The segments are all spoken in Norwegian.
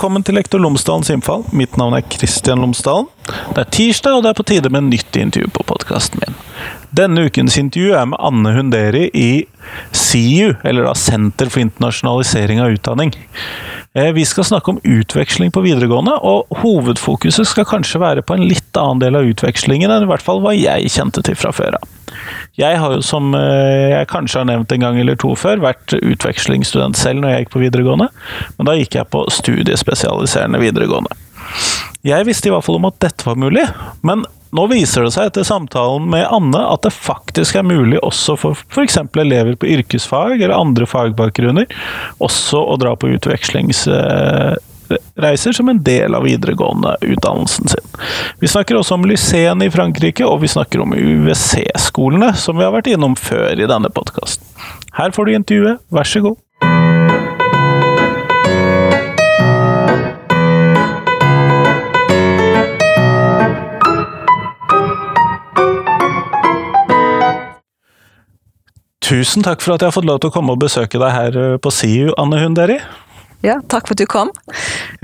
Velkommen til Lektor Lomsdalens innfall. Mitt navn er Kristian Lomsdalen. Det er tirsdag, og det er på tide med nytt intervju på podkasten min. Denne ukens intervju er med Anne Hunderi i SIU, eller da Senter for internasjonalisering av utdanning. Eh, vi skal snakke om utveksling på videregående, og hovedfokuset skal kanskje være på en litt annen del av utvekslingen enn i hvert fall hva jeg kjente til fra før av. Jeg har jo, som eh, jeg kanskje har nevnt en gang eller to før, vært utvekslingsstudent selv når jeg gikk på videregående, men da gikk jeg på studiespesialiserende videregående. Jeg visste i hvert fall om at dette var mulig, men nå viser det seg etter samtalen med Anne at det faktisk er mulig også for f.eks. elever på yrkesfag eller andre fagbakgrunner også å dra på utvekslingsreiser som en del av videregående utdannelsen sin. Vi snakker også om Lycéen i Frankrike, og vi snakker om UWC-skolene, som vi har vært innom før i denne podkasten. Her får du intervjuet, vær så god. Tusen takk for at jeg har fått lov til å komme og besøke deg her eh, på SIU, Anne Hunderi. Ja, takk for at du kom.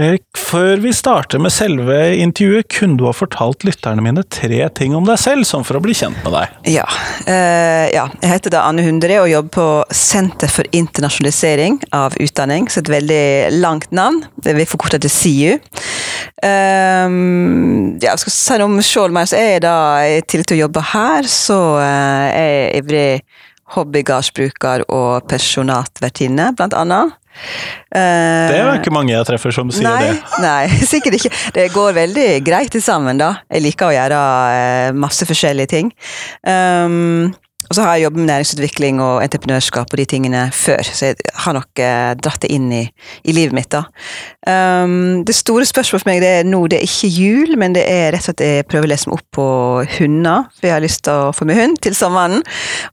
Eh, før vi starter med selve intervjuet, kunne du ha fortalt lytterne mine tre ting om deg selv, sånn for å bli kjent med deg? Ja. Uh, ja. Jeg heter da Anne Hundre og jobber på Senter for internasjonalisering av utdanning. Så et veldig langt navn. Vi forkorter forkorte til SIU. Um, ja, jeg skal si noe om sjøl, så er jeg da, i tillegg til å jobbe her, så uh, er jeg ivrig hobbygardsbruker og pensjonatvertinne, blant annet. Uh, det er jo ikke mange jeg treffer som sier nei, det. Nei, sikkert ikke. Det går veldig greit til sammen, da. Jeg liker å gjøre uh, masse forskjellige ting. Um, og så har jeg jobbet med næringsutvikling og entreprenørskap og de tingene før, så jeg har nok eh, dratt det inn i, i, livet mitt, da. Um, det store spørsmålet for meg det er nå, det er ikke jul, men det er rett og slett jeg prøver å lese meg opp på hunder, for jeg har lyst til å få meg hund til sommeren.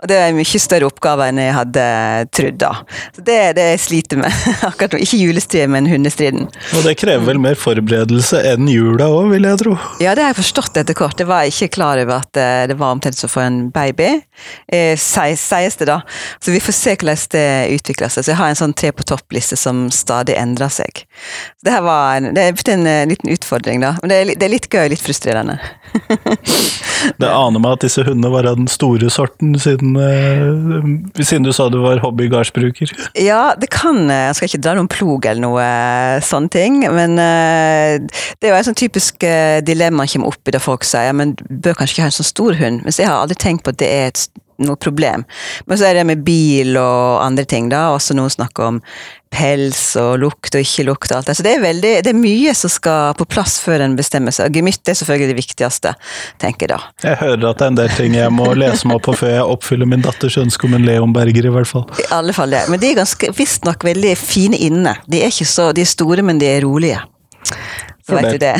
Og det er en mye større oppgave enn jeg hadde trodd, da. Så det er det jeg sliter med akkurat nå. Ikke julestriden, men hundestriden. Og det krever vel mer forberedelse enn jula òg, vil jeg tro? Ja, det har jeg forstått etter kort. Jeg var ikke klar over at eh, det var omtrent som å få en baby eh, sies det, da. Så vi får se hvordan det utvikler seg. Så jeg har en sånn tre på topp-liste som stadig endrer seg. Så det her var en, det er en, en liten utfordring, da. Men det er, det er litt gøy litt frustrerende. det aner meg at disse hundene var av den store sorten, siden, eh, siden du sa du var hobby-gardsbruker. ja, det kan eh, Jeg skal ikke dra noen plog eller noe uh, sånne ting, men eh, det er jo en sånn typisk dilemma som kommer opp i det folk sier, men bør kanskje ikke ha en sånn stor hund. Mens jeg har aldri tenkt på at det er et noe problem. Men så er det med bil og andre ting, da. Også noen snakker om pels og lukt og ikke lukt og alt det. Så det er, veldig, det er mye som skal på plass før en bestemmer seg. Gemytt er selvfølgelig det viktigste, tenker jeg da. Jeg hører at det er en del ting jeg må lese meg opp på før jeg oppfyller min datters ønske om en Leonberger, i hvert fall. I alle fall det. Men de er ganske visstnok veldig fine inne. De er ikke så, de er store, men de er rolige. Så vet du det.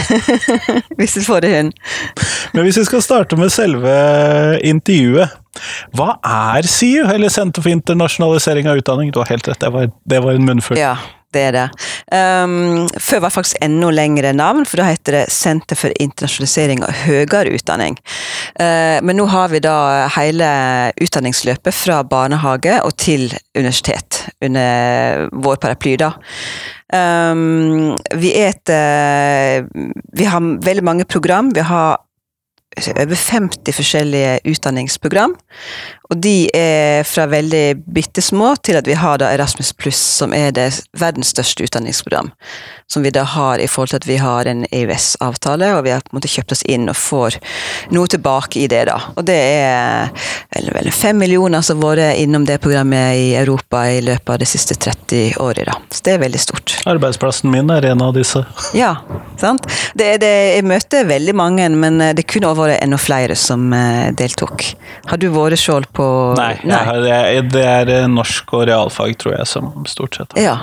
hvis du får det hund. Men hvis vi skal starte med selve intervjuet. Hva er SIU, eller Senter for internasjonalisering av utdanning? Du har helt rett, det var, det var en munnfull. Ja, det er det. Um, før var det faktisk enda lengre navn, for da heter det Senter for internasjonalisering av høyere utdanning. Uh, men nå har vi da hele utdanningsløpet fra barnehage og til universitet under vår paraply, da. Um, vi, et, vi har veldig mange program. Vi har over 50 forskjellige utdanningsprogram. Og de er fra veldig bitte små til at vi har da Erasmus pluss, som er det verdens største utdanningsprogram. Som vi da har i forhold til at vi har en EØS-avtale, og vi har på en måte kjøpt oss inn og får noe tilbake i det, da. Og det er vel, vel fem millioner som har vært innom det programmet i Europa i løpet av de siste 30 årene, da. Så det er veldig stort. Arbeidsplassen min er en av disse. Ja, sant. Det, det, jeg møter veldig mange, men det kunne også vært enda flere som eh, deltok. Har du vært sjøl på Nei, Nei. Har, det er eh, norsk og realfag, tror jeg, som stort sett. Ja,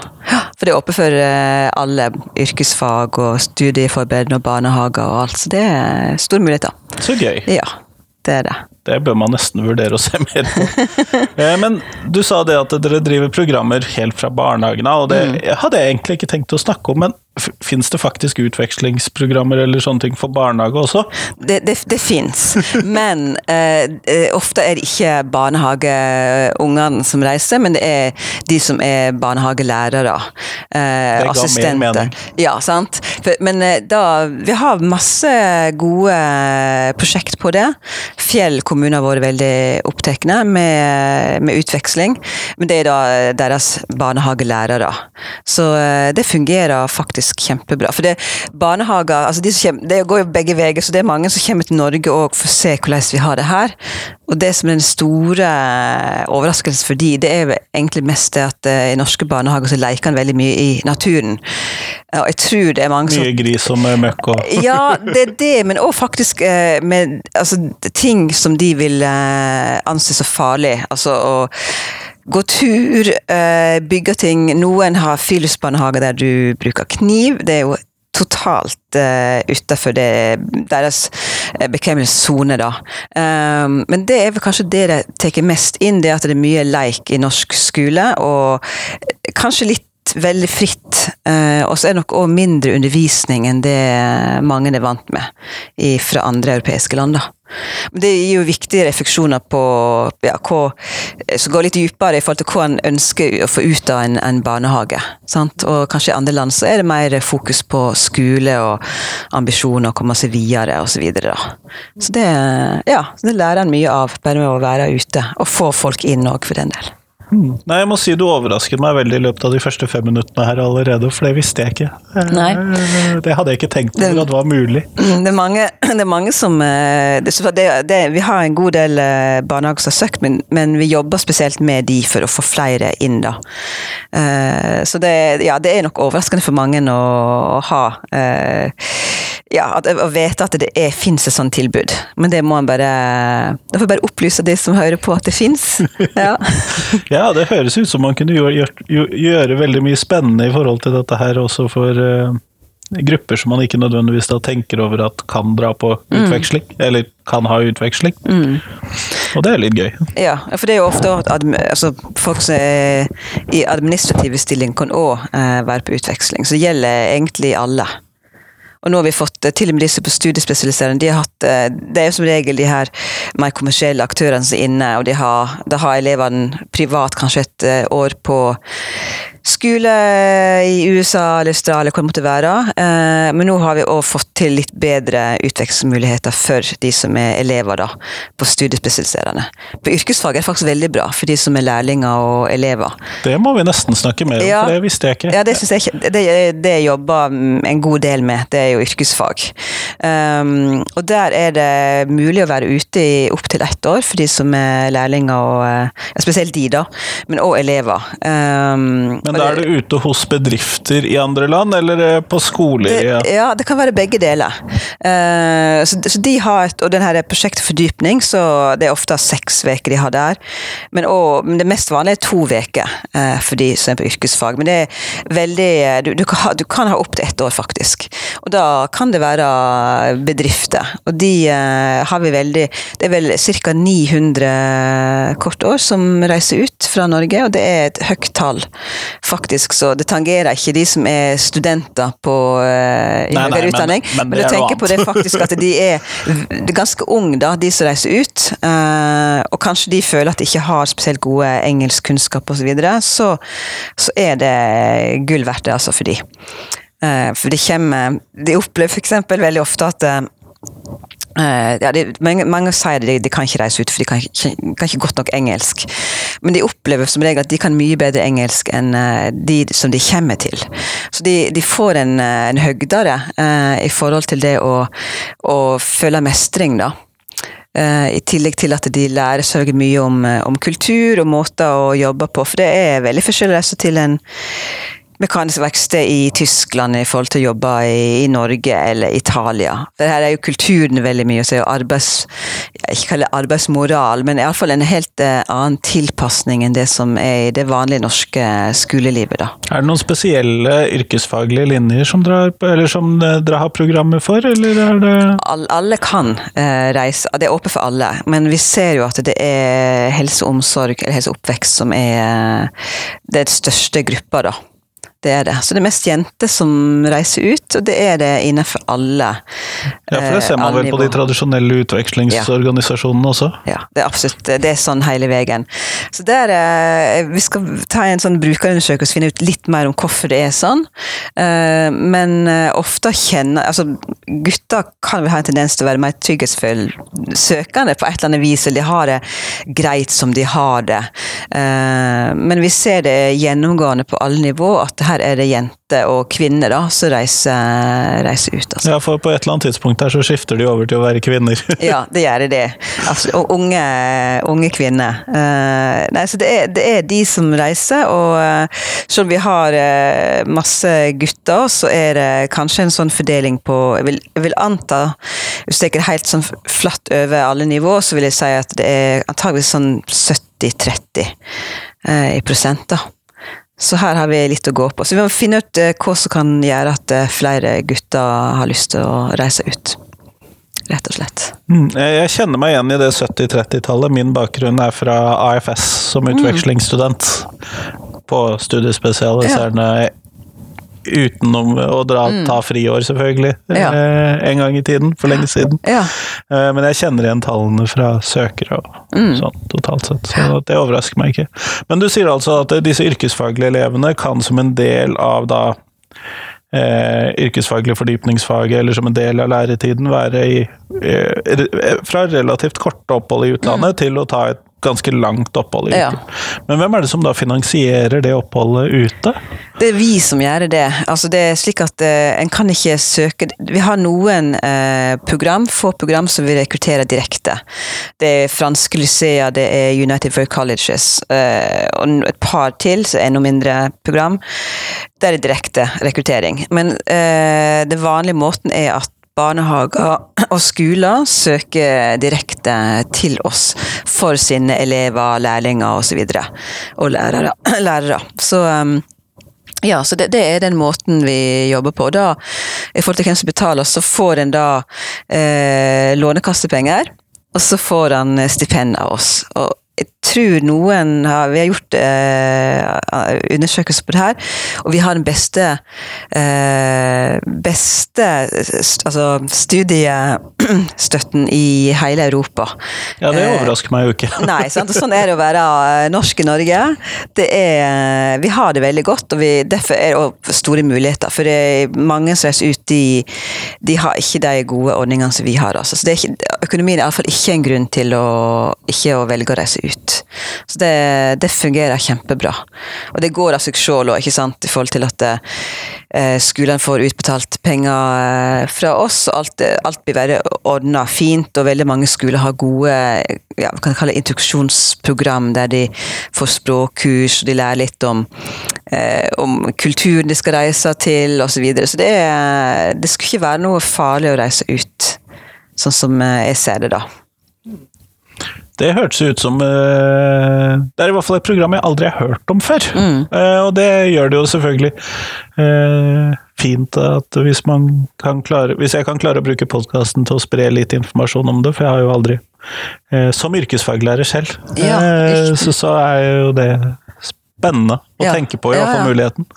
for det er oppe for eh, alle yrkesfag og studieforberedende og barnehager og alt, så det er store muligheter. Så gøy. Ja, det er det. Det bør man nesten vurdere å se mer på. Eh, men du sa det at dere driver programmer helt fra barnehagen av, og det mm. hadde jeg egentlig ikke tenkt å snakke om, men Fins det faktisk utvekslingsprogrammer eller sånne ting for barnehage også? Det, det, det fins, men eh, eh, ofte er det ikke barnehageungene som reiser, men det er de som er barnehagelærere. Eh, det ga mer mening. Ja, sant. For, men eh, da Vi har masse gode prosjekt på det. Fjell kommune har vært veldig opptatt med, med utveksling, men det er da deres barnehagelærere. Så eh, det fungerer faktisk kjempebra. For det barnehager altså de kommer, Det går jo begge veier, så det er mange som kommer til Norge òg for å se hvordan vi har det her. Og det som er den store overraskelsen for de, det er egentlig mest det at i norske barnehager så leker en veldig mye i naturen. Og jeg tror det er mange som Mye gris og møkk og Ja, det er det, men òg faktisk med altså, ting som de vil anse så farlig. Altså å gå tur, bygge ting. Noen har friluftsbarnehage der du bruker kniv. Det er jo totalt uh, utafor deres bekvemmelighetssone, da. Um, men det er vel kanskje det de tar mest inn, det at det er mye leik i norsk skole, og kanskje litt veldig fritt. Uh, og så er det nok òg mindre undervisning enn det mange er vant med fra andre europeiske land. da. Det gir jo viktige refleksjoner på ja, hva, som går litt dypere i forhold til hva en ønsker å få ut av en, en barnehage. Sant? Og kanskje i andre land så er det mer fokus på skole og ambisjoner, å komme seg videre osv. Så, så det, ja, det lærer en mye av, bare med å være ute og få folk inn òg, for den del. Nei, jeg må si Du overrasket meg veldig i løpet av de første fem minuttene her allerede, for det visste jeg ikke. Nei. Det hadde jeg ikke tenkt over det, at var mulig. Det er mange, det er mange som det, det, Vi har en god del barnehager som har søkt, men, men, vi jobber spesielt med de for å få flere inn. da. Så det, ja, det er nok overraskende for mange å, å ha ja, at, å vite at det er, fins et sånt tilbud. Men det må en bare Da får jeg bare opplyse de som hører på at det fins. Ja. Ja, det høres ut som man kunne gjøre, gjøre, veldig mye spennende i forhold til dette her også for uh, grupper som man ikke nødvendigvis da tenker over at kan dra på mm. utveksling, mm. eller kan ha utveksling. Mm. Og det er litt gøy. Ja, for det er jo ofte at altså, folk som er i administrative stillinger kan òg uh, være på utveksling, så det gjelder egentlig alle. Og nå har vi fått til og med disse på studiespesialiserende. De har hatt, det er jo som regel de her mer kommersielle aktørene som er inne, og de har, da har elevene privat kanskje et år på skole i USA eller Australia, hvor det måtte være. Men nå har vi òg fått til litt bedre utvekslingsmuligheter for de som er elever da, på studiespesialiserende. På yrkesfag er det faktisk veldig bra for de som er lærlinger og elever. Det må vi nesten snakke mer om, ja, for det visste jeg ikke. Ja, det synes jeg ikke. Det, det jeg jobber en god del med, det er jo yrkesfag. Um, og der er det mulig å være ute i opptil ett år for de som er lærlinger, og ja, spesielt de, da, men òg elever. Um, men da er du ute hos bedrifter i andre land, eller på skoler? Det, ja. ja, det kan være begge deler. Uh, så, de har et, Og den her prosjektfordypning, så det er ofte seks uker de har der. Men, og, men, det mest vanlige er to uker uh, for de som er på yrkesfag. Men det er veldig Du, du, kan, ha, du kan ha opptil ett år, faktisk. Og da kan det være bedrifter. Og de har vi veldig Det er vel ca. 900 kort år som reiser ut fra Norge, og det er et høyt tall faktisk, så det tangerer ikke de som er studenter på uh, i høyere utdanning. Men, men, men du tenker på det faktisk at de er ganske unge, da, de som reiser ut. Uh, og kanskje de føler at de ikke har spesielt gode engelskkunnskaper osv. Så, videre, så så er det gull verdt det, altså, for de. Uh, for det kommer De opplever f.eks. veldig ofte at Uh, ja, de, mange, mange, sier de, de kan ikke reise ut, for de kan ikke, kan ikke, godt nok engelsk. Men de opplever som regel at de kan mye bedre engelsk enn uh, de som de kommer til. Så de, de får en, eh, en høgdere uh, i forhold til det å, å føle mestring, da. I tillegg til at de lærer seg mye om, om kultur og måter å jobbe på. For det er veldig forskjellig til en mekanisk verksted i Tyskland i forhold til å jobbe i, Norge eller Italia. For her er jo kulturen veldig mye, så er jo arbeids... Jeg ikke kaller det arbeidsmoral, men iallfall en helt uh, annen tilpasning enn det som er i det vanlige norske skolelivet. da. Er det noen spesielle yrkesfaglige linjer som dere, som dere har programmet for, eller er det All, Alle kan eh, reise, det er åpent for alle, men vi ser jo at det er helse og omsorg, eller helse og oppvekst, som er uh, det største gruppa, da. Det er det. Så det er mest jenter som reiser ut, og det er det innenfor alle Ja, for det ser man eh, vel på de tradisjonelle utvekslingsorganisasjonene også. Ja, det er absolutt det er sånn hele veien. Så der, eh, Vi skal ta en sånn brukerundersøkelse og finne ut litt mer om hvorfor det er sånn. Eh, Men ofte kjenner altså Gutter kan vel ha en tendens til å være mer trygghetsfulle søkende på et eller annet vis, eller de har det greit som de har det. Men vi ser det gjennomgående på alle nivå at her er det jenter og kvinner da, som reiser, reiser ut. Altså. Ja, for på et eller annet tidspunkt her så skifter de over til å være kvinner. Ja, det gjør det. Absolutt. Og unge, unge kvinner. Uh, nei, så det er, det er de som reiser, og uh, selv om vi har uh, masse gutter, så er det kanskje en sånn fordeling på Jeg vil, jeg vil anta, hvis jeg er helt sånn flatt over alle nivå, så vil jeg si at det er antageligvis sånn 70-30 eh, i prosent, da. Så her har vi litt å gå på. Så vi må finne ut eh, hva som kan gjøre at eh, flere gutter har lyst til å reise ut. Rett og slett. Mm, Jeg kjenner meg igjen i det 70-30-tallet. Min bakgrunn er fra AFS som utvekslingsstudent. På studiespesialiserende utenom å dra, ta friår, selvfølgelig. Ja. Eh, En gang i tiden, for lenge siden. Ja. Eh, Men jeg kjenner igjen tallene fra søkere og sånn totalt sett, så det overrasker meg ikke. Men du sier altså at disse yrkesfaglige elevene kan som en del av da eh, yrkesfaglig fordypningsfaget, eller som en del av læretiden, være i eh, fra relativt korte opphold i utlandet til å ta et ganske langt opphold Ja. Men hvem er det som da finansierer det oppholdet ute? Det er vi som gjør det. Altså det er slik at uh, En kan ikke søke Vi har noen uh, program, få program som vi rekrutterer direkte. Det er franske lyceer, det er United World Colleges uh, og et par til, så enda mindre program. Det er direkte rekruttering. Men den vanlige måten er at barnehager og skoler søker direkte til oss for sine elever, lærlinger osv. Og, så videre, og lærere. lærere. Så um, ja, så det, det er den måten vi jobber på. Da, I forhold til hvem som betaler, så får en da eh, lånekassepenger, og så får han stipend av oss. Og tror noen har, Vi har gjort eh, undersøkelser på det her, og vi har den beste eh, beste altså studiestøtten i hele Europa. Ja, det Eh, overrasker meg jo ikke. Nei, sant? sånn er det å være eh, norsk i Norge. Det er, vi har det veldig godt, og vi, derfor er det store muligheter. For det er mange som reiser ut, de, de har ikke de gode ordningene som vi har. Altså. Så det er ikke, økonomien er iallfall ikke en grunn til å ikke å velge å reise ut. Så det, det fungerer kjempebra. Og det går av seg sjøl òg, i forhold til at eh, skolene får utbetalt penger eh, fra oss, og alt, alt blir bare ordna fint, og veldig mange skoler har gode ja, vi kan kalle det introduksjonsprogram, der de får språkkurs, og de lærer litt om, eh, om kulturen de skal reise til, osv. Så, videre. så det, det skulle ikke være noe farlig å reise ut, sånn som eh, jeg ser det da. Det hørtes ut som uh, Det er i hvert fall et program jeg aldri har hørt om før. Eh, og det gjør det jo selvfølgelig uh, fint at hvis man kan klare Hvis jeg kan klare å bruke podkasten til å spre litt informasjon om det, for jeg har jo aldri Som yrkesfaglærer selv, Ja, så, så er jo det spennende å Ja. tenke på, i hvert fall ja. muligheten.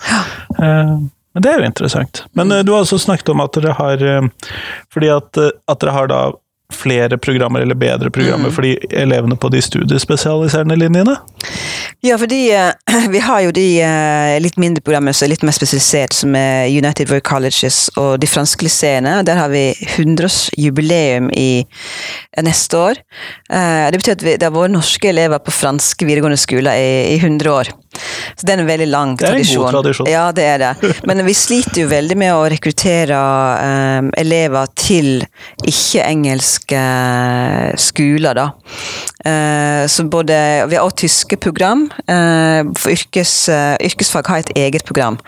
Men det er jo interessant. Men du har også snakket om at dere har Fordi at, at dere har da flere programmer, eller bedre programmer, Mm. for de elevene på de studiespesialiserende linjene? Ja, fordi eh, vi har jo de eh, litt mindre programmene som er litt mer spesialisert, som er United World Colleges og de franske lyseene. Der har vi 100-årsjubileum i eh, neste år. Det betyr at vi, det har vært norske elever på franske videregående skoler i, i 100 år. Så det er en veldig lang tradisjon. Det er en god tradisjon. Ja, det er det. Men vi sliter jo veldig med å rekruttere um, elever til ikke-engelske skoler, da. Uh, så både Vi har også tyske program. Uh, for yrkes, uh, yrkesfag har et eget program.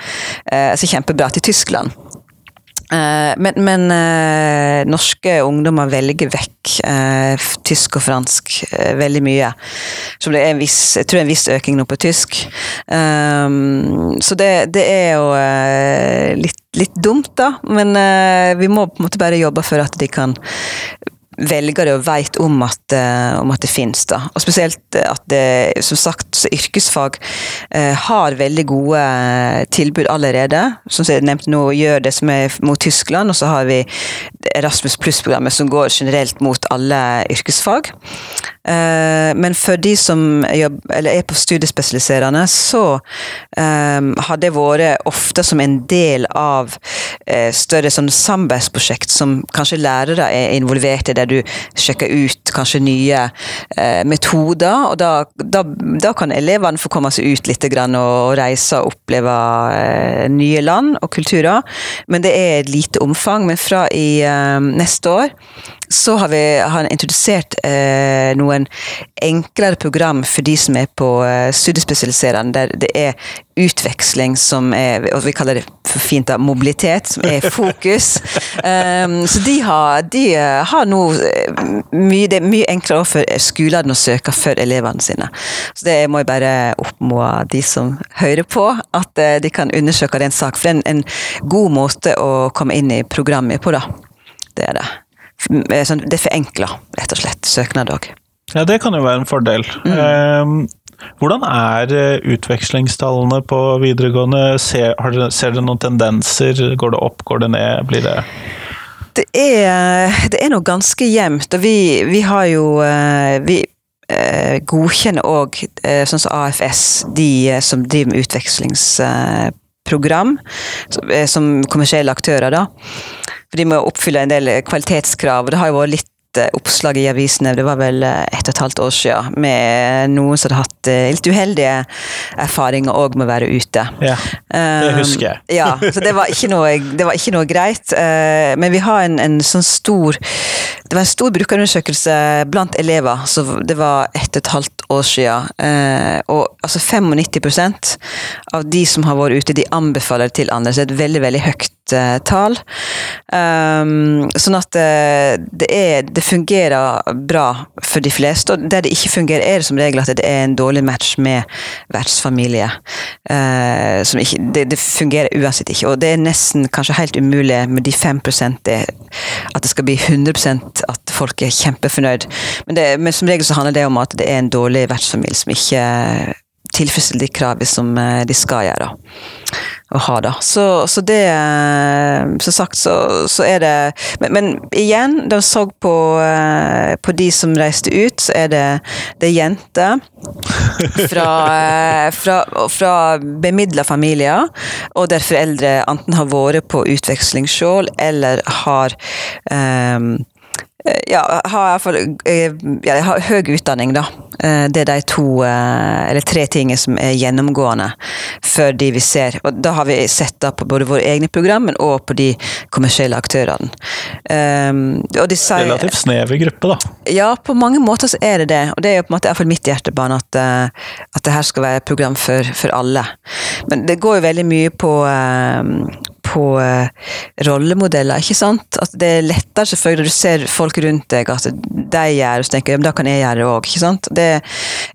Uh, så kjempebra til Tyskland. Eh, men men eh, norske ungdommer velger vekk eh, tysk og fransk veldig mye. Så det er en viss, jeg tror det er en viss økning nå på tysk. Um, så det, det er jo litt, litt dumt, da. Men vi må på en måte bare jobbe for at de kan velgere og vet om uh, om at det finnes. Da. Og spesielt at det, som sagt, yrkesfag uh, har veldig gode tilbud allerede. Som jeg nevnte nå, gjør det som er mot Tyskland, og så har vi Erasmus pluss-programmet som går generelt mot alle yrkesfag. Uh, men for de som jobb, er på studiespesialiserende, så har det vært ofte som en del av større sånn samarbeidsprosjekt som kanskje lærere er involvert i, der du sjekker ut kanskje nye eh, metoder. Og da, da, da, kan elevene få komme seg ut litt grann, og reise og oppleve eh, nye land og kulturer. Men det er et lite omfang. Men fra i eh, neste år så har vi har introdusert eh, noen enklere program for de som er på eh, studiespesialiserende, der det er utveksling som er og Vi kaller det for fint da, mobilitet, som er fokus. um, så de har, de har nå eh, mye, Det er mye enklere for skolene å søke for elevene sine. Så det må jeg bare oppmode de som hører på, at uh, de kan undersøke den saken. For det er en, en god måte å komme inn i programmet på, da. Det er det. Eh, sånn, det forenkler rett og slett søknad òg. Ja, det kan jo være en fordel. Mm. Um, hvordan er eh, utvekslingstallene på videregående? Ser, dere, ser dere noen tendenser? Går det opp, går det ned? Blir det Det er, det er noe ganske jevnt, og vi, vi har jo eh, vi, godkjenner òg, sånn som AFS, de som driver med utvekslingsprogram, som kommersielle aktører, da. For de må oppfylle en del kvalitetskrav. og Det har jo vært litt eh, oppslag i avisene, det var vel eh, ett og et halvt år siden, med noen som hadde hatt eh, litt uheldige erfaringer òg med å være ute. Ja, det husker jeg. Ja, så det var ikke noe, var ikke noe greit. Men vi har en, en, sånn stor Det var en stor brukerundersøkelse blant elever, så det var ett og et halvt år siden. Og altså 95% av de som har vært ute, de anbefaler det til andre, så det er et veldig, veldig høyt tall. Um, sånn at det, det, er, det, fungerer bra for de fleste. Og der det ikke fungerer, er det som regel at det er en dårlig match med vertsfamilie. Uh, ikke, det, det, fungerer uansett ikke. Og det er nesten kanskje helt umulig med de 5 det, at det skal bli 100 at folk er kjempefornøyd. Men, men som regel så handler det om at det er en dårlig vertsfamilie som ikke tilfredsstiller de kravene som eh, de skal gjøre å ha, da. Så, så det eh, Som sagt, så, så er det men, men, igjen, vi så på, eh, på de som reiste ut, så er det, det er jenter fra, fra, fra bemidla familier, og der foreldre enten har vært på utveksling sjøl, eller har um, ja, har iallfall ja, har høy utdanning, da. Eh, det er de to, eh, eller tre tingene som er gjennomgående for de vi ser. Og da har vi sett da på både våre egne program, men òg på de kommersielle aktørene. Um, sier, Relativt snever gruppe, da. Ja, på mange måter så er det det. Og det er jo på en måte iallfall mitt hjertebarn at, at det her skal være et program for, for alle. Men det går jo veldig mye på uh, på eh, rollemodeller, ikke sant. At det er lettere selvfølgelig når du ser folk rundt deg at de gjør og så tenker jeg, da kan jeg gjøre det òg.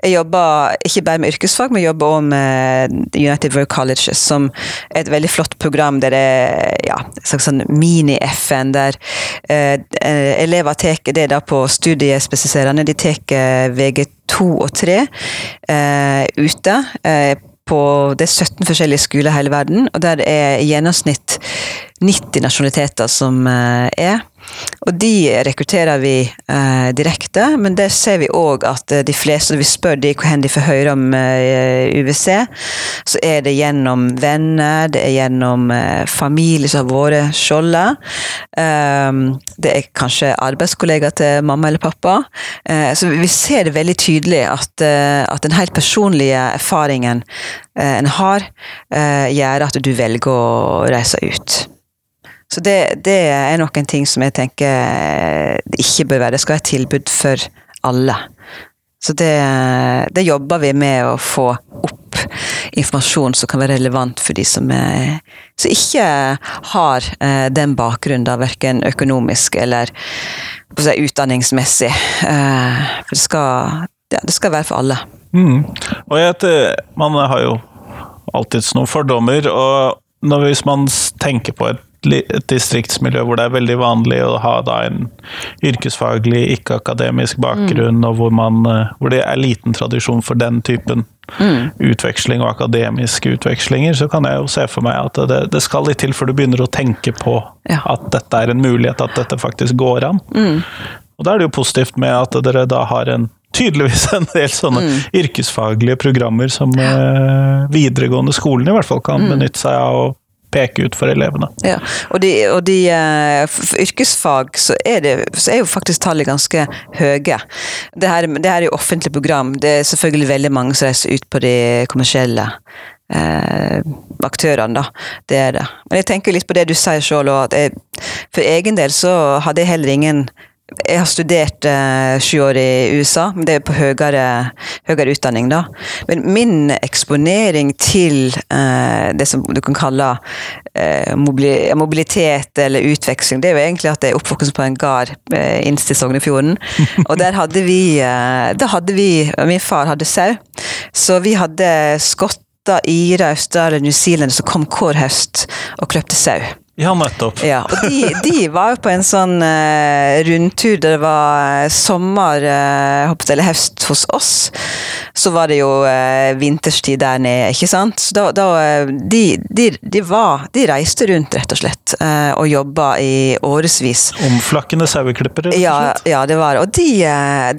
Jeg jobber ikke bare med yrkesfag, men jobber også med United World Colleges, som er et veldig flott program der det er ja, sånn mini-FN, der eh, elever tar det da på studiespesifiserende, de tar VG2 og 3 eh, ute. Eh, på det er 17 forskjellige skoler i hele verden, og der det er i gjennomsnitt 90 nasjonaliteter som eh, er. Og de rekrutterer vi eh, direkte, men det ser vi òg at eh, de fleste, vi spør de hvor de får høre om eh, UWC, så er det gjennom venner, det er gjennom eh, familie som har vært skjoldet. Eh, det er kanskje arbeidskollegaer til mamma eller pappa. Eh, så vi ser det veldig tydelig at, at den helt personlige erfaringen en har, gjør at du velger å reise ut. Så det, det, er noen ting som jeg tenker det ikke bør være. Det skal være et tilbud for alle. Så det, det, jobber vi med å få opp informasjon som kan være relevant for de som, er, som ikke har eh, den bakgrunnen, da, verken økonomisk eller si, utdanningsmessig. Eh, for det skal, ja, det skal være for alle. Mm. Og jeg, man har jo alltids noen fordommer, og når, hvis man tenker på et distriktsmiljø hvor det er veldig vanlig å ha da en yrkesfaglig, ikke-akademisk bakgrunn, og hvor, man, eh, hvor det er liten tradisjon for den typen utveksling og akademiske utvekslinger, så kan jeg jo se for meg at det, det skal litt til før du begynner å tenke på Ja. at dette er en mulighet, at dette faktisk går an. Og da er det jo positivt med at dere da har en tydeligvis en del sånne yrkesfaglige programmer som ja. videregående skolen i hvert fall kan benytte seg av og peke ut for elevene. Ja, og de, og de eh, for yrkesfag så er, det, så er jo faktisk tallet ganske høye. Det her, det her er jo offentlig program. Det er selvfølgelig veldig mange som reiser ut på de kommersielle eh, aktørene, da. Det er det. Men jeg tenker litt på det du sier sjøl, òg, for egen del så hadde jeg heller ingen jeg har studert eh, sju år i USA, men det er på høyere, høyere utdanning, da. Men min eksponering til eh, det som du kan kalle eh, mobilitet eller utveksling, det er jo egentlig at jeg er oppvokst på en gard eh, innst i Sognefjorden. Og der hadde vi, eh, da hadde vi Min far hadde sau, så vi hadde skotter, irer, australiere, New Zealand som kom hver høst og kløpte sau. Ja, nettopp. Ja, og de, de var jo på en sånn uh, rundtur der det var eh, sommer uh, eller høst hos oss. Så var det jo uh, vinterstid der nede, ikke sant. Så da, da de, de, de, var, de reiste rundt, rett og slett, uh, og jobba i årevis. Omflakkende saueklippere, rett og slett. ja, det var. Og de,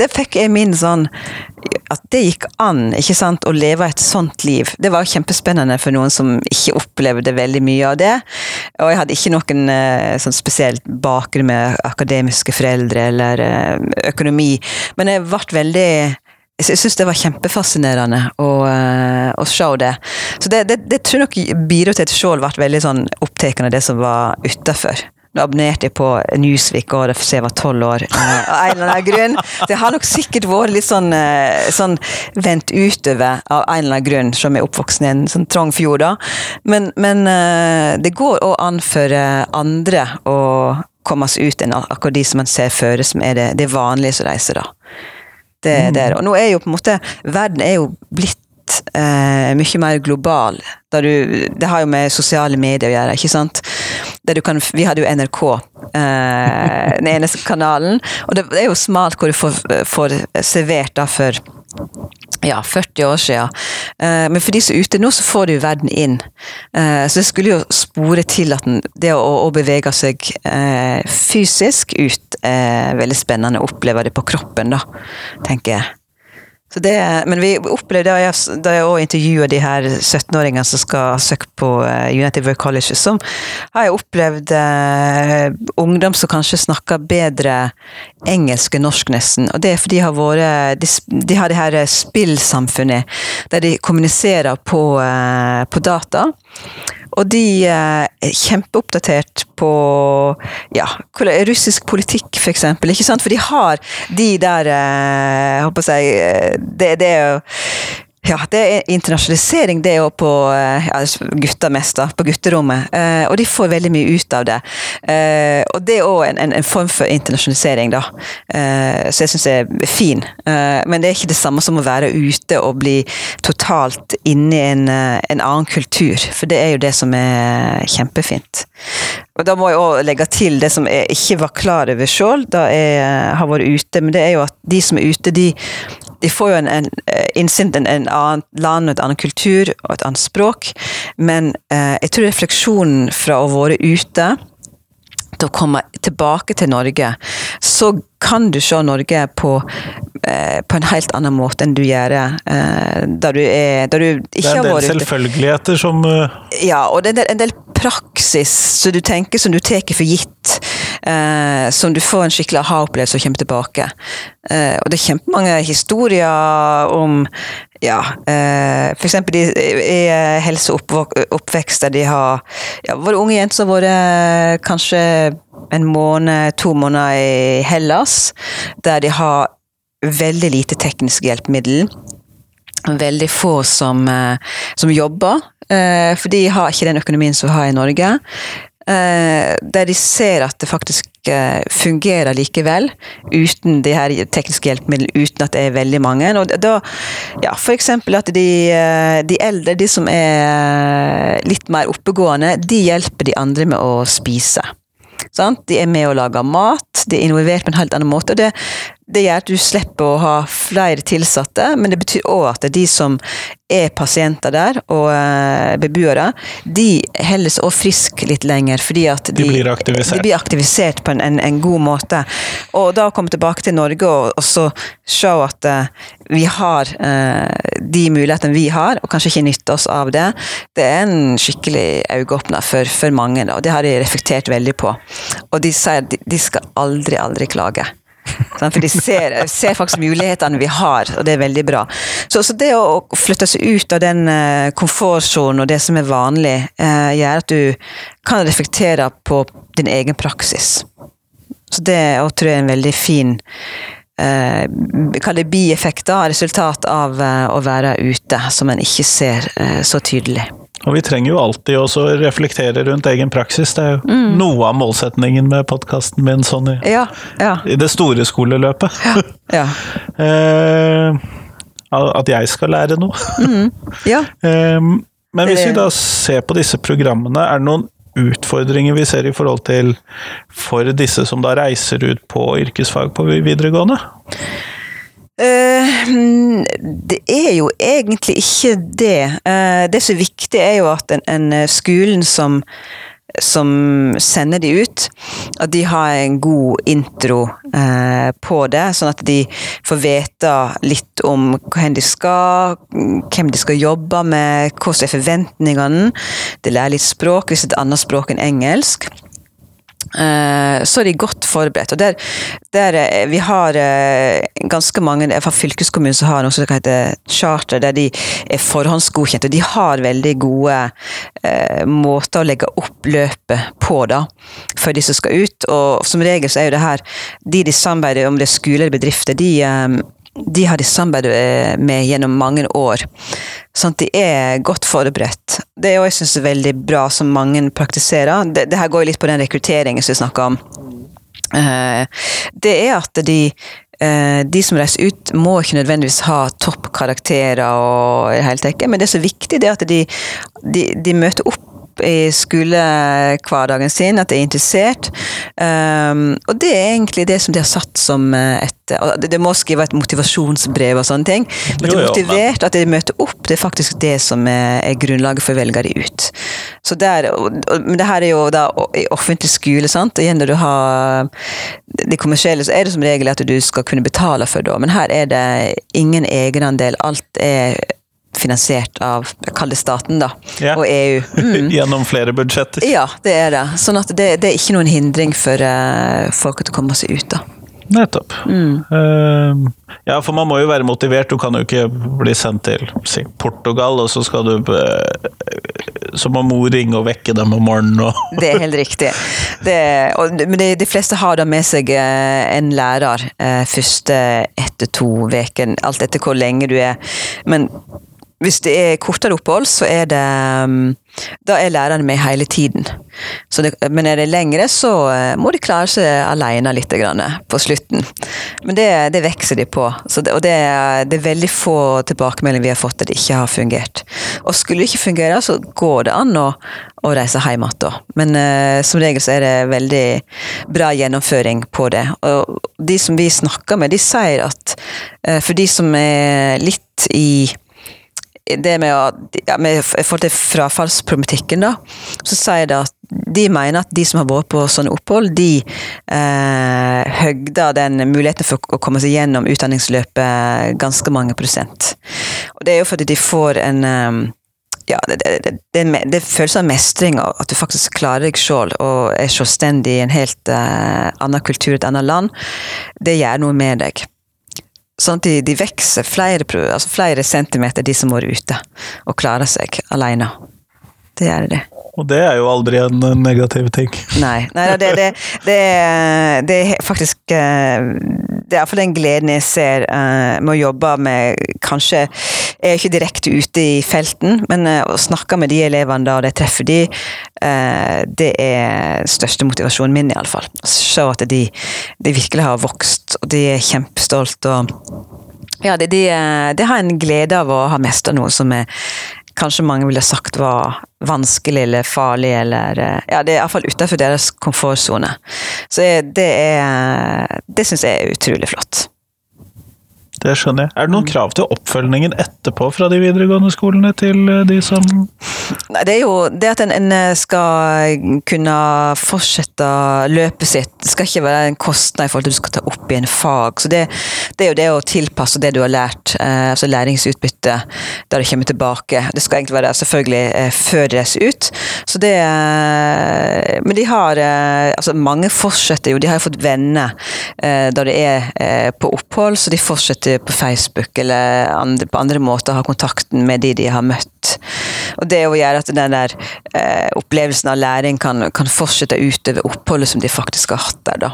det fikk jeg min sånn At det gikk an ikke sant, å leve et sånt liv. Det var kjempespennende for noen som ikke opplevde veldig mye av det. Og jeg hadde ikke noen eh, sånn spesielt bakgrunn med akademiske foreldre eller eh, økonomi, men jeg ble veldig jeg syns det var kjempefascinerende å, eh, å se det. Så det, det, det tror jeg nok bidro til at Skjold ble veldig sånn opptatt av det som var utafor. Nå abonnerte jeg på Newsweek og jeg var tolv år, eh, av en eller annen grunn. Så jeg har nok sikkert vært litt sånn, eh, sånn vendt utover av en eller annen grunn, som er oppvoksen i en sånn trang fjord, da. Men, men eh, det går òg an for eh, andre å komme seg ut enn akkurat de som man ser føre, som er det, det vanlige som reiser, da. Det, det er, og nå er jo på en måte Verden er jo blitt eh, mye mer global. Du, det har jo med sosiale medier å gjøre, ikke sant? Kan, vi hadde jo NRK, eh, den eneste kanalen, og det er jo smalt hvor du får, får servert da for ja, 40 år siden. Eh, men for de som er ute nå, så får du verden inn. Eh, så det skulle jo spore til at den, det å, å bevege seg eh, fysisk ut er veldig spennende oppleve det på kroppen, da, tenker jeg. Det, men vi opplevde da jeg, jeg også intervjua de her 17-åringene som skal søke på eh, United World College, så har jeg opplevd eh, ungdom som kanskje snakker bedre engelsk enn norsk, nesten. Og det er fordi de har vært De, de har det her spillsamfunnet der de kommuniserer på, eh, på data. Og de eh, er kjempeoppdatert på ja, russisk politikk, for eksempel. Ikke sant? For de har de der eh, Jeg håper å si, det, det er jo ja, det er internasjonalisering, det jo på eh, ja, gutta mest, da, på gutterommet. Eh, og de får veldig mye ut av det. Eh, og det er òg en, en, en form for internasjonalisering, da. Eh, så jeg syns det er fin. Eh, men det er ikke det samme som å være ute og bli totalt inne i en, eh, en annen kultur. For det er jo det som er kjempefint. Og da må jeg òg legge til det som jeg ikke var klar over sjøl da jeg eh, har vært ute, men det er jo at de som er ute, de de får jo en, en eh, innsyn i en, en annen land og et annet kultur og et annet språk, men eh, jeg tror refleksjonen fra å være ute til å komme tilbake til Norge, så kan du se Norge på, på en helt annen måte enn du gjør eh, da du, er, da du Det er en del selvfølgeligheter som eh, Ja, og det er en del, praksis som du tenker som du tar for gitt. Eh, som du får en skikkelig aha-opplevelse og kommer tilbake. Eh, og det er kjempemange historier om ja, eh, eksempel i, i helse og oppvekst der de har ja, vært unge jenter som har vært kanskje en måned, to måneder i Hellas, der de har veldig lite teknisk hjelpemiddel veldig få som, eh, som jobber, eh, for de har ikke den økonomien som vi har i Norge. eh, der de ser at det faktisk fungerer likevel, uten de her tekniske hjelpemidlene, uten at det er veldig mange. Og da, ja, for eksempel at de, de eldre, de som er litt mer oppegående, de hjelper de andre med å spise. Sant? De er med å lage mat, de er involvert på en helt annen måte. og det, det gjør at du slipper å ha flere tilsatte, men det betyr òg at de som er pasienter der, og uh, beboere, de holder seg òg friske litt lenger, fordi at de, de, blir. De blir aktivisert på en, en, en, god måte. Og da å komme tilbake til Norge og, og så se at uh, vi har uh, de mulighetene vi har, og kanskje ikke nytte oss av det, det er en skikkelig øyeåpner for, for mange, da, og det har de reflektert veldig på. Og de sier at de, de skal aldri, aldri klage. For de ser, ser, faktisk mulighetene vi har, og det er veldig bra. Så, så det å flytte seg ut av den uh, komfortsonen og det som er vanlig, eh, gjør at du kan reflektere på din egen praksis. Så det tror jeg er en veldig fin eh, Kall det bieffekter, resultat av eh, å være ute, som en ikke ser så tydelig. Og vi trenger jo alltid også å reflektere rundt egen praksis. Det er jo mm. noe av målsetningen med podkasten min sånn i, ja, ja. i, det store skoleløpet. Ja, eh, at jeg skal lære noe. Mm. eh, men hvis vi da ser på disse programmene, er det noen utfordringer vi ser i forhold til for disse som da reiser ut på yrkesfag på videregående? Uh, det er jo egentlig ikke det. Uh, det som er viktig, er jo at en, en eh, skolen som, som sender de ut, at de har en god intro på det, sånn at de får vite litt om hvor de skal, hvem de skal jobbe med, hva som er forventningene. De lærer litt språk, hvis det er et annet språk enn engelsk. Eh, så er de godt forberedt. og der, der eh, Vi har eh, ganske mange fra fylkeskommunen som har noe som heter charter, der de er forhåndsgodkjent. og De har veldig gode eh, måter å legge opp løpet på da, for de som skal ut. og Som regel så er jo det her De de samarbeider om det er skole eller bedrifter, de de har de samarbeidet med gjennom mange år. Sånn at de er godt forberedt. Det er jo jeg synes er veldig bra som mange praktiserer. Det, det her går litt på den rekrutteringen som vi snakka om. Uh, det er at de uh, de som reiser ut, må ikke nødvendigvis ha toppkarakterer, og helt tatt, men det er så viktig det at de, de, de møter opp i skolehverdagen sin, at de er interessert. Um, og det er egentlig det som de har satt som eh, et Det må skrive et motivasjonsbrev og sånne ting. Men det er motivert, at de møter opp, det er faktisk det som er, er grunnlaget for å velge de ut. Så der, men det her er jo da i offentlig skole, sant. Og igjen når du har de kommersielle, så er det som regel at du skal kunne betale for det. Men her er det ingen egenandel. Alt er finansiert av kall det staten, da, ja. og EU. Mm. Gjennom flere budsjetter? Ja, det er det. Sånn at det, det er ikke noen hindring for uh, folk å komme seg ut, da. Nettopp. Mm. Uh, ja, for man må jo være motivert. Du kan jo ikke bli sendt til si, Portugal, og så skal du uh, Så må mor ringe og vekke dem om morgenen og Det er helt riktig. Det, og, men de, de, fleste har da med seg uh, en lærer første etter to uker, alt etter hvor lenge du er. Men hvis det er kortere opphold, så er det um, Da er lærerne med hele tiden. Det, men er det lengre, så uh, må de klare seg alene litt på slutten. Men det, det vokser de på. Det, og det, er veldig få tilbakemeldinger vi har fått at det ikke har fungert. Og skulle det ikke fungere, så går det an å, å reise hjem igjen. Men uh, som regel så er det veldig bra gjennomføring på det. Og de som vi snakker med, de sier at uh, for de som er litt i det med å med forhold til frafallsproblematikken, da, så sier det at de mener at de som har vært på sånne opphold, de eh, høgder den muligheten for å komme seg gjennom utdanningsløpet ganske mange prosent. Og det er jo fordi de får en eh, ja, det, det, det, det føles av mestring, at du faktisk klarer deg sjøl og er selvstendig i en helt uh, annen kultur, et annet land. Det gjør noe med deg. Sånn at de, de vokser flere, altså flere, centimeter, de som må ute, og klarer seg alene. Det er det. Og det er jo aldri en negativ ting. Nei, nei det, det, det, det, er faktisk eh, det er iallfall den gleden jeg ser uh, med å jobbe med Kanskje jeg er ikke direkte ute i felten, men uh, å snakke med de elevene da, og de treffer de, det er største motivasjonen min, iallfall. Se at de, de virkelig har vokst, og de er kjempestolte. og ja, de, de, de, har en glede av å ha mestra noe som er kanskje mange ville sagt var vanskelig eller farlig, eller Ja, det er iallfall utenfor deres komfortsone. Så det er Det syns jeg er utrolig flott. Det skjønner jeg. Er det noen krav til oppfølgingen etterpå fra de videregående skolene til eh, de som Nei, Det er jo det at en, en eh, skal kunne fortsette løpet sitt. Det skal ikke være en kostnad i forhold til at du skal ta opp i en fag. Så det, det er jo det å tilpasse det du har lært, eh, altså læringsutbytte, da du kommer tilbake. Det skal egentlig være selvfølgelig før de reiser ut. Så det Men de har Altså mange fortsetter jo, de har jo fått venner da de er på opphold, så de fortsetter på Facebook eller andre, på andre måter ha kontakten med de de har møtt. Og det å gjøre at den der eh, opplevelsen av læring kan, kan, fortsette utover oppholdet som de faktisk har hatt der. da.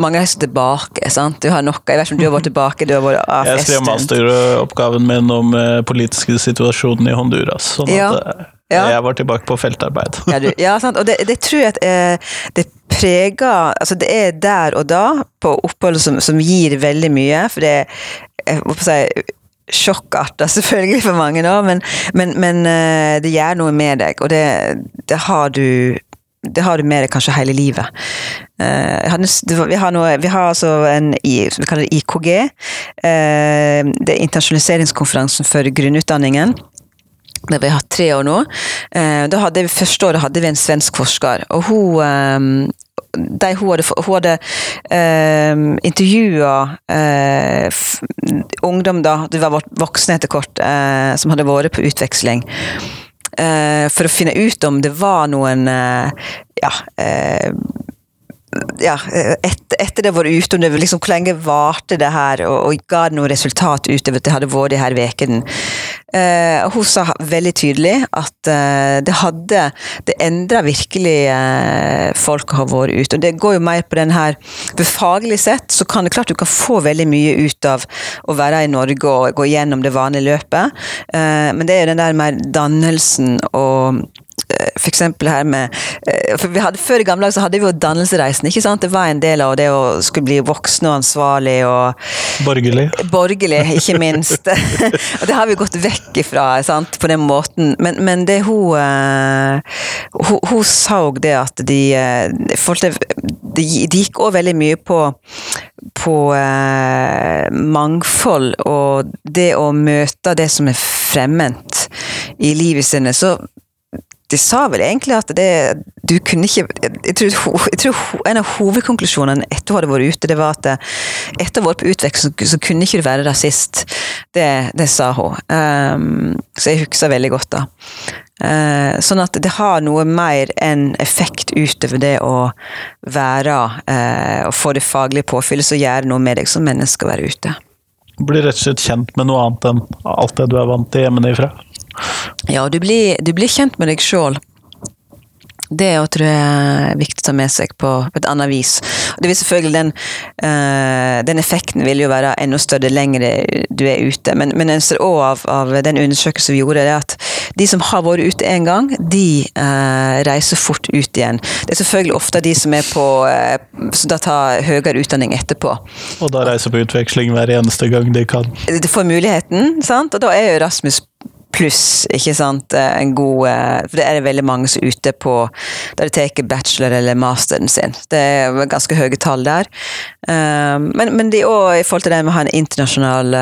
Mange reiser tilbake. sant? Du har noe, Jeg vet ikke om du har vært tilbake? du har vært AFS Jeg skrev masteroppgaven min om eh, politiske situasjonen i Honduras. sånn ja. at eh, ja. Jeg var tilbake på feltarbeid. ja, du, ja, sant. Og det, det, tror jeg at eh, det preger Altså, det er der og da, på oppholdet, som, som gir veldig mye. For det jeg må si, sjokkarta selvfølgelig for mange, nå, men, men, men, eh, det gjør noe med deg, og det, det har du det har du med deg kanskje hele livet. Uh, vi, har noe, vi har altså en vi kaller det IKG. Uh, det er internasjonaliseringskonferansen for grunnutdanningen. Det vi har tre år nå. Da hadde vi, første året hadde vi en svensk forsker, og hun de hun hadde, hun hadde eh, intervjua eh, ungdom, da, de var voksne etter kort, eh, som hadde vært på utveksling. Eh, for å finne ut om det var noen ja, ja, etter, etter det var ute, om det liksom, hvor lenge varte det her, og, og ga det noe resultat utover at det hadde vært de her ukene. Eh, hun sa veldig tydelig at eh, det hadde Det endra virkelig eh, folk har vært ute. Og det går jo mer på den her For faglig sett så kan det klart du kan få veldig mye ut av å være i Norge og gå gjennom det vanlige løpet, eh, men det er jo den der mer dannelsen og Eh, eksempel her med eh, for vi hadde, Før i gamle dager så hadde vi jo dannelsereisen. ikke sant? Det var en del av det å skulle bli voksen og ansvarlig og Borgerlig. Borgerlig, ikke minst. og det har vi gått vekk ifra sant? på den måten. Men, men det hun, uh, hun Hun òg det at de, de, de gikk òg veldig mye på på uh, mangfold og det å møte det som er fremmed i livet sine. Så de sa vel egentlig at det Du kunne ikke Jeg tror, jeg tror en av hovedkonklusjonene etter hun hadde vært ute, det var at eh, etter å ha vært på utveksling, så, så, kunne ikke du være rasist. Det, det sa hun. Um, så jeg husker veldig godt da. Uh, sånn at det har noe mer enn effekt utover det å være uh, og få det faglige påfyllet som gjør noe med deg som menneske å være ute. Blir rett og slett kjent med noe annet enn alt det du er vant til hjemmefra? Ja, du blir, du blir kjent med deg sjøl. Det tror jeg er viktig å ta med seg på, på et annet vis. Det vil selvfølgelig den, uh, den effekten vil jo være enda større lenger du er ute. Men, men en ser òg av, av, den undersøkelsen vi gjorde, det at de som har vært ute en gang, de uh, reiser fort ut igjen. Det er selvfølgelig ofte de som er på uh, som da tar høyere utdanning etterpå. Og da reiser på utveksling hver eneste gang de kan? De får muligheten, sant? og da er jo Rasmus pluss, ikke sant, eh, en god eh, For det er det veldig mange som er ute på der de tar bachelor eller masteren sin. Det er ganske høye tall der. Eh, men, men de òg, i forhold til det med å ha en internasjonal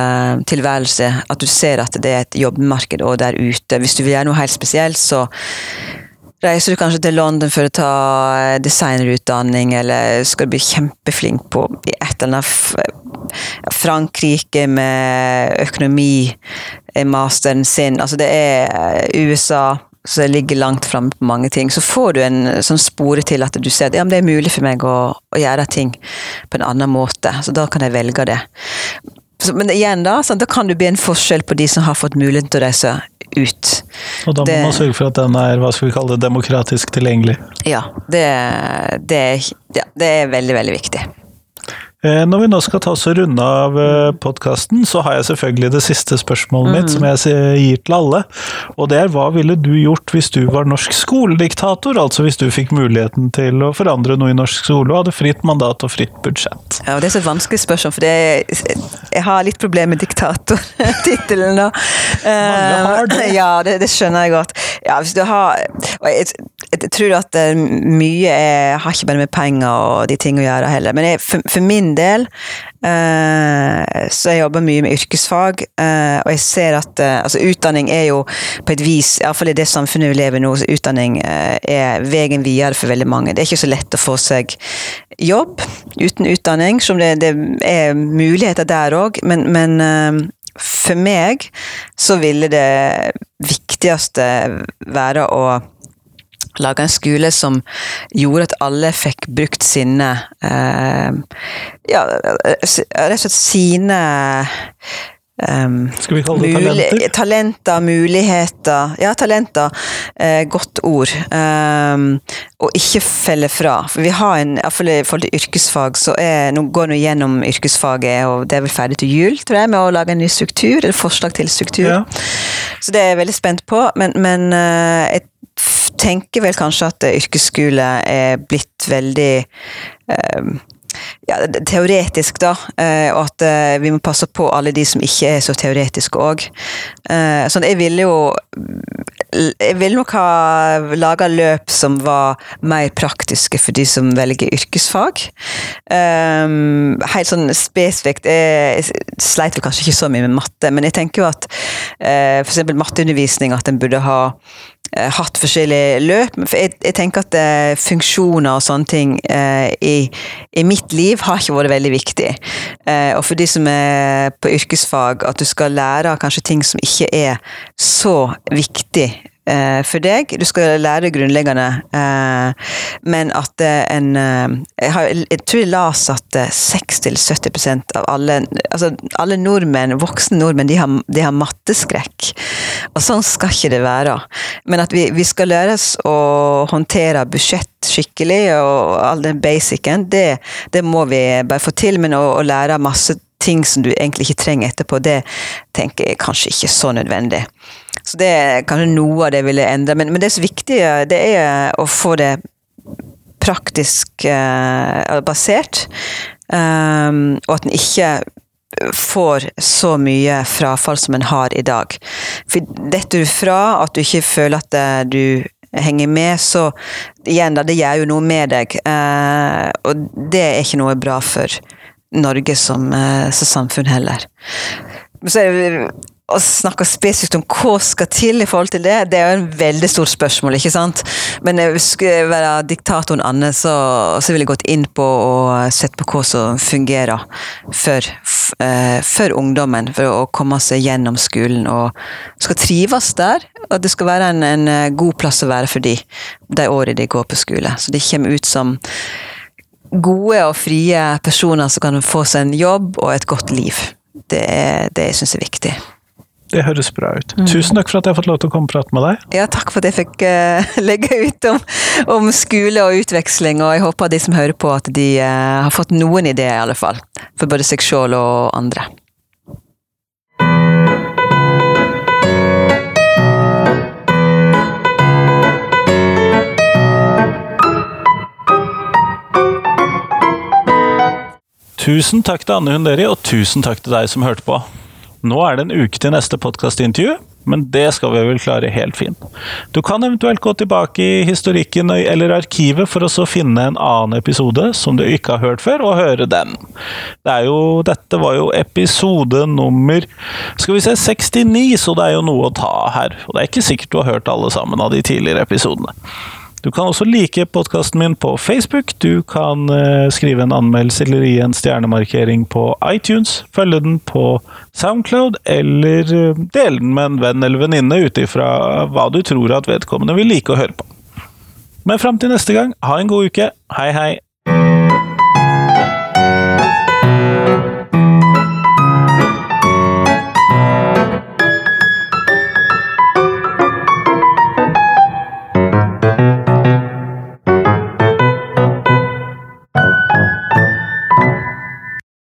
tilværelse, at du ser at det er et jobbmarked òg der ute. Hvis du vil gjøre noe helt spesielt, så reiser du kanskje til London for å ta designerutdanning, eller skal du bli kjempeflink på et eller annet Frankrike med økonomi, masteren sin. Altså det er USA USA det ligger langt framme på mange ting. Så får du en sånn spore til at du ser at ja, det er mulig for meg å, å, gjøre ting på en annen måte. Så da kan jeg velge det. Men igjen, da, sånn, da kan det bli en forskjell på de som har fått muligheten til å reise ut. Og da må det, man sørge for at den er hva skal vi kalle det, demokratisk tilgjengelig. Ja, det, det, ja, det er veldig, veldig viktig. Eh, Når vi nå skal ta oss og runde av podkasten, så har jeg selvfølgelig det siste spørsmålet mitt, som jeg gir til alle. Og det er hva ville du gjort hvis du var norsk skolediktator? Altså hvis du fikk muligheten til å forandre noe i norsk skole og hadde fritt mandat og fritt budsjett. Ja, og Det er så et vanskelig spørsmål, for det jeg har litt problemer med diktatortittelen. da. Mange har det. Eh, Ja, det, det skjønner jeg godt. Ja, hvis du har, jeg, tror at eh, mye er, har ikke bare med penger og de ting å gjøre heller. Men jeg, for, for min del eh, så jeg jobber mye med yrkesfag, eh, og jeg ser at eh, altså, utdanning er jo på et vis, iallfall i det samfunnet vi lever i nå, så utdanning er veien videre for veldig mange. Det er ikke så lett å få seg jobb uten utdanning, som det, det er muligheter der òg, men, men for meg så ville det viktigste være å lage en skole som gjorde at alle fikk brukt sine eh, Ja, rett og slett sine ehm, Skal vi kalle det talenter? talenter, muligheter Ja, talenter. Eh, godt ord. Um, og ikke felle fra. For vi har en, iallfall i forhold til yrkesfag, så er Nå går vi gjennom yrkesfaget, og det er vel ferdig til jul, tror jeg, med å lage en ny struktur, eller forslag til struktur. Ja. Så det er jeg veldig spent på, men, men eh, jeg tenker vel kanskje at eh, yrkesskole er blitt veldig eh, ja, teoretisk, da, eh, og at eh, vi må passe på alle de som ikke er så teoretiske òg. Sånn, jeg ville jo Jeg ville nok ha laga løp som var mer praktiske for de som velger yrkesfag. Um, helt sånn spesifikt Jeg sleit vel kanskje ikke så mye med matte, men jeg tenker jo at eksempel matteundervisning at en burde ha eh, hatt forskjellige løp. Jeg, jeg tenker at eh, funksjoner og sånne ting eh, i, i mitt liv har ikke vært veldig viktig. Eh, og for de som er på yrkesfag, at du skal lære kanskje ting som ikke er så viktig eh, for deg. Du skal lære grunnleggende, eh, men at eh, en eh, jeg, har, jeg tror jeg leste at eh, 60-70 av alle altså alle nordmenn, voksne nordmenn, de har, de har matteskrekk. Og sånn skal ikke det være. Men at vi, vi skal læres å håndtere budsjett skikkelig, og all den basicen, det, det må vi bare få til. Men å, å lære masse ting som du egentlig ikke trenger etterpå, det tenker jeg kanskje ikke så nødvendig. Så det er kanskje noe av det jeg ville endre. Men, men det som er viktig, det er å få det praktisk eh, basert. Um, og at en ikke får så mye frafall som en har i dag. For detter du fra, at du ikke føler at eh, du henger med, så igjen da, det gjør jo noe med deg. Eh, og det er ikke noe bra for Norge som, eh, som samfunn heller. Så er det å snakke spesifikt om hva skal til i forhold til det, det er jo en veldig stort spørsmål, ikke sant? Men jeg skulle jeg være diktatoren Anne, så, så ville jeg gått inn på og sett på hva som fungerer for, eh, for ungdommen, for å komme seg gjennom skolen og skal trives der. Og det skal være en, en god plass å være for de, de årene de går på skole. Så de kommer ut som gode og frie personer som kan få seg en jobb og et godt liv. Det er det jeg er viktig. Det høres bra ut. Tusen takk for at jeg har fått lov til å komme og prate med deg. Ja, takk for at jeg fikk uh, legge ut om, om skole og utveksling, og jeg håper de som hører på at de uh, har fått noen ideer, i alle fall. For både seg sjøl og andre. Tusen takk til Anne Hunderi, og tusen takk til deg som hørte på. Nå er det en uke til neste podkastintervju, men det skal vi vel klare helt fint. Du kan eventuelt gå tilbake i historikken eller arkivet for å så finne en annen episode som du ikke har hørt før, og høre den. Det jo, dette var jo episode nummer skal vi se, 69, så det er jo noe å ta her. Og det er ikke sikkert du har hørt alle sammen av de tidligere episodene. Du kan også like podkasten min på Facebook. Du kan eh, skrive en anmeldelse eller gi en stjernemarkering på iTunes. Følge den på Soundcloud, eller eh, dele den med en venn eller venninne ut ifra hva du tror at vedkommende vil like å høre på. Men fram til neste gang, ha en god uke. Hei, hei!